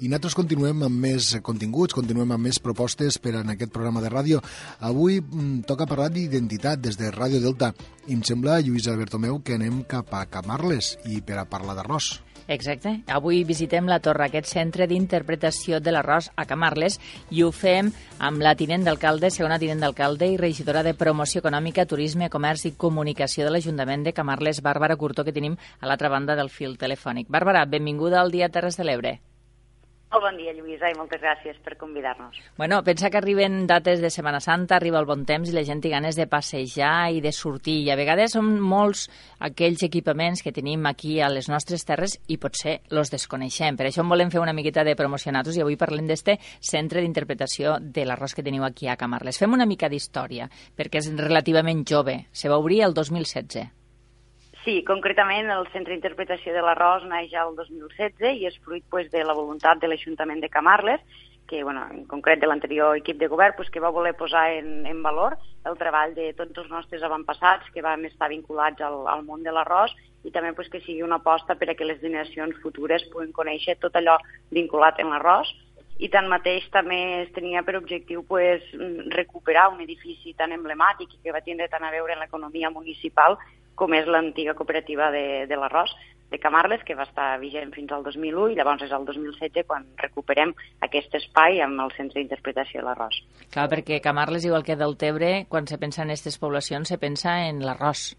I nosaltres continuem amb més continguts, continuem amb més propostes per en aquest programa de ràdio. Avui mm, toca parlar d'identitat des de Ràdio Delta. I em sembla, Lluís Alberto meu, que anem cap a Camarles i per a parlar d'arròs. Exacte. Avui visitem la torre, aquest centre d'interpretació de l'arròs a Camarles, i ho fem amb la tinent d'alcalde, segona tinent d'alcalde i regidora de Promoció Econòmica, Turisme, Comerç i Comunicació de l'Ajuntament de Camarles, Bàrbara Curtó, que tenim a l'altra banda del fil telefònic. Bàrbara, benvinguda al Dia Terres de l'Ebre. Molt bon dia, Lluïsa, i moltes gràcies per convidar-nos. Bueno, pensa que arriben dates de Setmana Santa, arriba el bon temps i la gent té ganes de passejar i de sortir. I a vegades són molts aquells equipaments que tenim aquí a les nostres terres i potser los desconeixem. Per això en volem fer una miqueta de promocionar-los i avui parlem d'este centre d'interpretació de l'arròs que teniu aquí a Camarles. Fem una mica d'història, perquè és relativament jove. Se va obrir el 2016. Sí, concretament el Centre d'Interpretació de l'Arròs naix ja el 2016 i és fruit pues, de la voluntat de l'Ajuntament de Camarles, que, bueno, en concret de l'anterior equip de govern, pues, que va voler posar en, en valor el treball de tots els nostres avantpassats que vam estar vinculats al, al món de l'arròs i també pues, que sigui una aposta per a que les generacions futures puguin conèixer tot allò vinculat en l'arròs i tanmateix també es tenia per objectiu pues, recuperar un edifici tan emblemàtic i que va tindre tant a veure en l'economia municipal com és l'antiga cooperativa de, de l'arròs de Camarles, que va estar vigent fins al 2001, i llavors és el 2016 quan recuperem aquest espai amb el centre d'interpretació de l'arròs. Clar, perquè Camarles, igual que Deltebre, quan se pensa en aquestes poblacions, se pensa en l'arròs.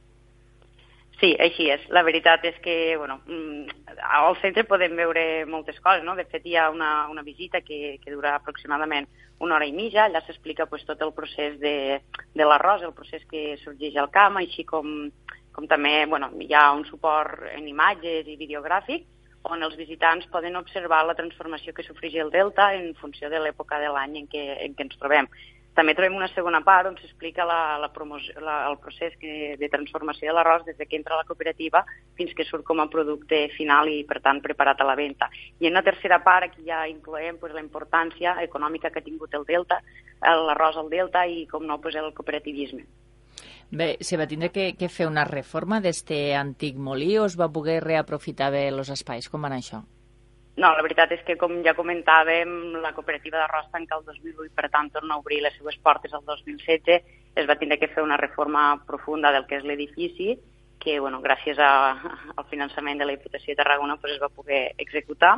Sí, així és. La veritat és que, bueno, mm, al centre podem veure moltes coses, no? De fet, hi ha una, una visita que, que dura aproximadament una hora i mitja, allà s'explica pues, tot el procés de, de l'arròs, el procés que sorgeix al camp, així com com també bueno, hi ha un suport en imatges i videogràfic on els visitants poden observar la transformació que sofreix el delta en funció de l'època de l'any en, en què ens trobem. També trobem una segona part on s'explica la, la promoció, la, el procés que, de transformació de l'arròs des que entra a la cooperativa fins que surt com a producte final i, per tant, preparat a la venda. I en una tercera part aquí ja incloem pues, la importància econòmica que ha tingut el Delta, l'arròs al Delta i, com no, pues, el cooperativisme. Bé, se va tindre que, que fer una reforma d'este antic molí o es va poder reaprofitar bé els espais? Com va anar això? No, la veritat és que, com ja comentàvem, la cooperativa d'arròs tanca el 2008 i, per tant, torna a obrir les seues portes el 2016. Es va tindre que fer una reforma profunda del que és l'edifici, que, bueno, gràcies a, al finançament de la Diputació de Tarragona pues, es va poder executar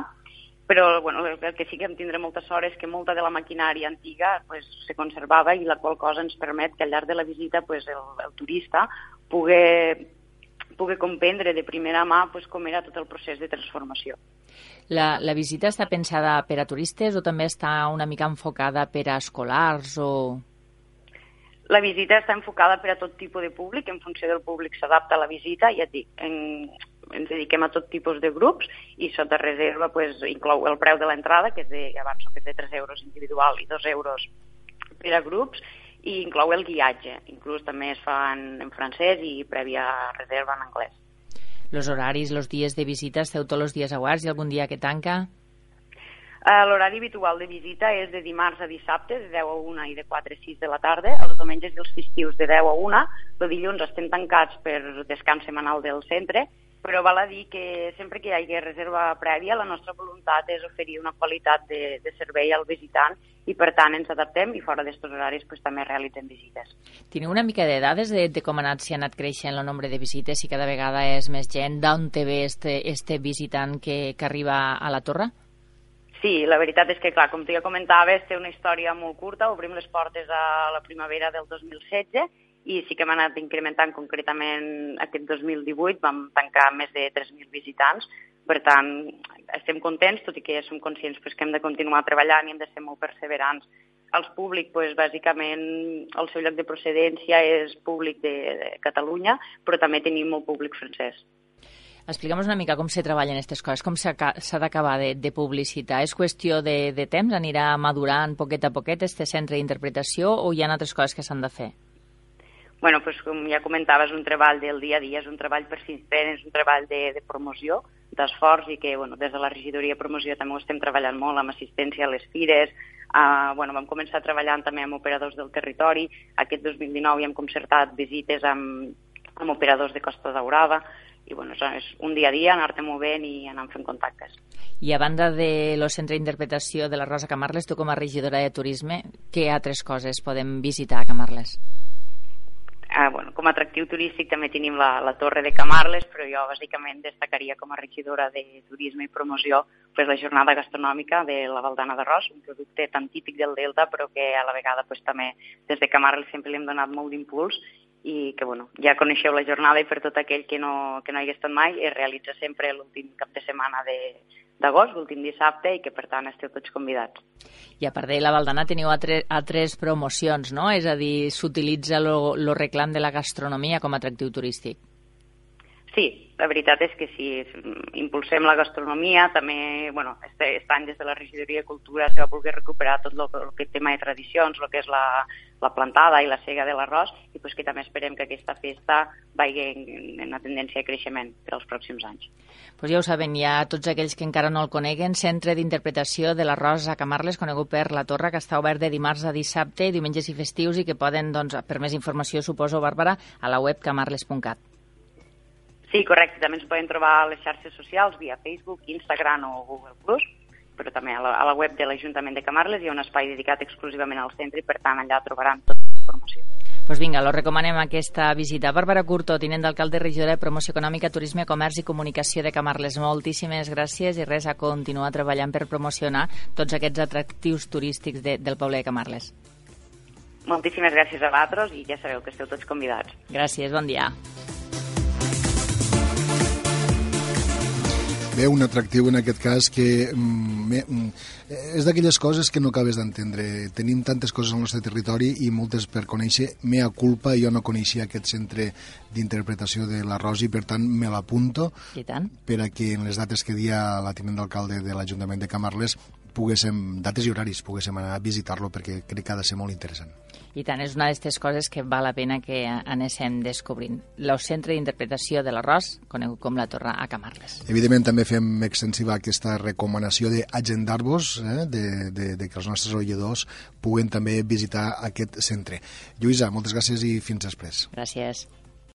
però bueno, el que sí que em tindré molta sort és que molta de la maquinària antiga pues, se conservava i la qual cosa ens permet que al llarg de la visita pues, el, el turista pugui, pugui comprendre de primera mà pues, com era tot el procés de transformació. La, la visita està pensada per a turistes o també està una mica enfocada per a escolars o... La visita està enfocada per a tot tipus de públic, en funció del públic s'adapta a la visita, ja et dic, en, ens dediquem a tot tipus de grups i sota reserva pues, inclou el preu de l'entrada, que és de, abans que és de 3 euros individual i 2 euros per a grups, i inclou el guiatge. Inclús també es fa en, francès i prèvia reserva en anglès. Los horaris, los dies de visita, esteu tots els dies a guards? Hi ha algun dia que tanca? Uh, L'horari habitual de visita és de dimarts a dissabte, de 10 a 1 i de 4 a 6 de la tarda, els diumenges i els festius de 10 a 1, el dilluns estem tancats per descans setmanal del centre però val a dir que sempre que hi hagi reserva prèvia, la nostra voluntat és oferir una qualitat de, de servei al visitant i, per tant, ens adaptem i fora d'estos horaris pues, també realitzem visites. Teniu una mica de dades de, de com ha anat, si ha anat creixent el nombre de visites, si cada vegada és més gent, d'on te ve este, este visitant que, que arriba a la torre? Sí, la veritat és que, clar, com tu ja comentaves, té una història molt curta. Obrim les portes a la primavera del 2016 i sí que hem anat incrementant concretament aquest 2018, vam tancar més de 3.000 visitants, per tant, estem contents, tot i que som conscients pues, que hem de continuar treballant i hem de ser molt perseverants. Els públic, pues, bàsicament, el seu lloc de procedència és públic de, de Catalunya, però també tenim molt públic francès. Explica'm una mica com se treballen aquestes coses, com s'ha d'acabar de, de publicitar. És qüestió de, de temps? Anirà madurant poquet a poquet este centre d'interpretació o hi ha altres coses que s'han de fer? Bueno, pues, com ja comentava, és un treball del dia a dia, és un treball persistent, és un treball de, de promoció, d'esforç i que bueno, des de la regidoria de promoció també ho estem treballant molt amb assistència a les fires, uh, bueno, vam començar treballant també amb operadors del territori, aquest 2019 hi hem concertat visites amb, amb operadors de Costa Daurada, i bueno, és un dia a dia, anar-te movent i anar fent contactes. I a banda de lo centre d'interpretació de la Rosa Camarles, tu com a regidora de turisme, què altres coses podem visitar a Camarles? Ah, bueno, com a atractiu turístic també tenim la, la Torre de Camarles, però jo bàsicament destacaria com a regidora de turisme i promoció pues, la jornada gastronòmica de la Valdana d'Arròs, un producte tan típic del Delta, però que a la vegada pues, també des de Camarles sempre li hem donat molt d'impuls i que bueno, ja coneixeu la jornada i per tot aquell que no, que no hi estat mai es realitza sempre l'últim cap de setmana d'agost, l'últim dissabte i que per tant esteu tots convidats. I a part de la Valdana teniu altre, altres promocions, no? És a dir, s'utilitza el reclam de la gastronomia com a atractiu turístic. Sí, la veritat és que si impulsem la gastronomia, també, bueno, este, any des de la regidoria de Cultura se va voler recuperar tot el que tema de tradicions, el que és la, la plantada i la cega de l'arròs, i pues que també esperem que aquesta festa vagi en, en una tendència de creixement per als pròxims anys. Pues ja ho saben, hi ha tots aquells que encara no el coneguen, Centre d'Interpretació de l'arròs a Camarles, conegut per la Torre, que està obert de dimarts a dissabte, diumenges i festius, i que poden, doncs, per més informació, suposo, Bàrbara, a la web camarles.cat. Sí, correcte. També ens poden trobar a les xarxes socials via Facebook, Instagram o Google+, però també a la, a la web de l'Ajuntament de Camarles hi ha un espai dedicat exclusivament al centre i per tant allà trobaran tota la informació. Doncs pues vinga, lo recomanem aquesta visita. Bàrbara Curto, tinent d'alcalde regidora de Promoció Econòmica, Turisme, Comerç i Comunicació de Camarles. Moltíssimes gràcies i res a continuar treballant per promocionar tots aquests atractius turístics de, del poble de Camarles. Moltíssimes gràcies a vosaltres i ja sabeu que esteu tots convidats. Gràcies, bon dia. Bé, un atractiu en aquest cas que mm, mm, és d'aquelles coses que no acabes d'entendre. Tenim tantes coses al nostre territori i moltes per conèixer. Mea culpa, jo no coneixia aquest centre d'interpretació de la Rosi, per tant me l'apunto per a que en les dates que dia la tinent d'alcalde de l'Ajuntament de Camarles poguéssim, dates i horaris, poguéssim anar a visitar-lo perquè crec que ha de ser molt interessant. I tant, és una d'aquestes coses que val la pena que anéssim descobrint. El centre d'interpretació de l'arròs, conegut com la Torre a Camarles. Evidentment també fem extensiva aquesta recomanació d'agendar-vos, eh, de, de, de que els nostres oiedors puguen també visitar aquest centre. Lluïsa, moltes gràcies i fins després. Gràcies.